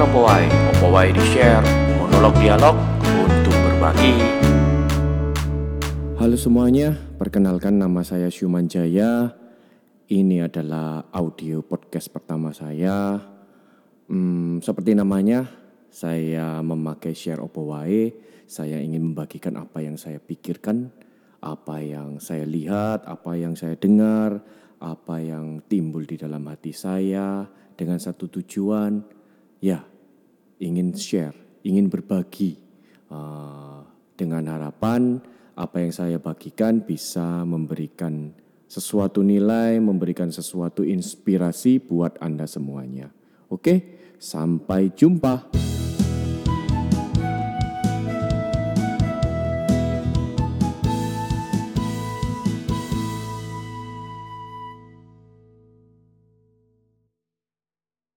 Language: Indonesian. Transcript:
opo wae, opo wae di share, monolog dialog untuk berbagi. Halo semuanya, perkenalkan nama saya Syuman Jaya. Ini adalah audio podcast pertama saya. Hmm, seperti namanya, saya memakai share opo wae. Saya ingin membagikan apa yang saya pikirkan, apa yang saya lihat, apa yang saya dengar, apa yang timbul di dalam hati saya dengan satu tujuan, ya ingin share, ingin berbagi uh, dengan harapan apa yang saya bagikan bisa memberikan sesuatu nilai, memberikan sesuatu inspirasi buat Anda semuanya. Oke, sampai jumpa.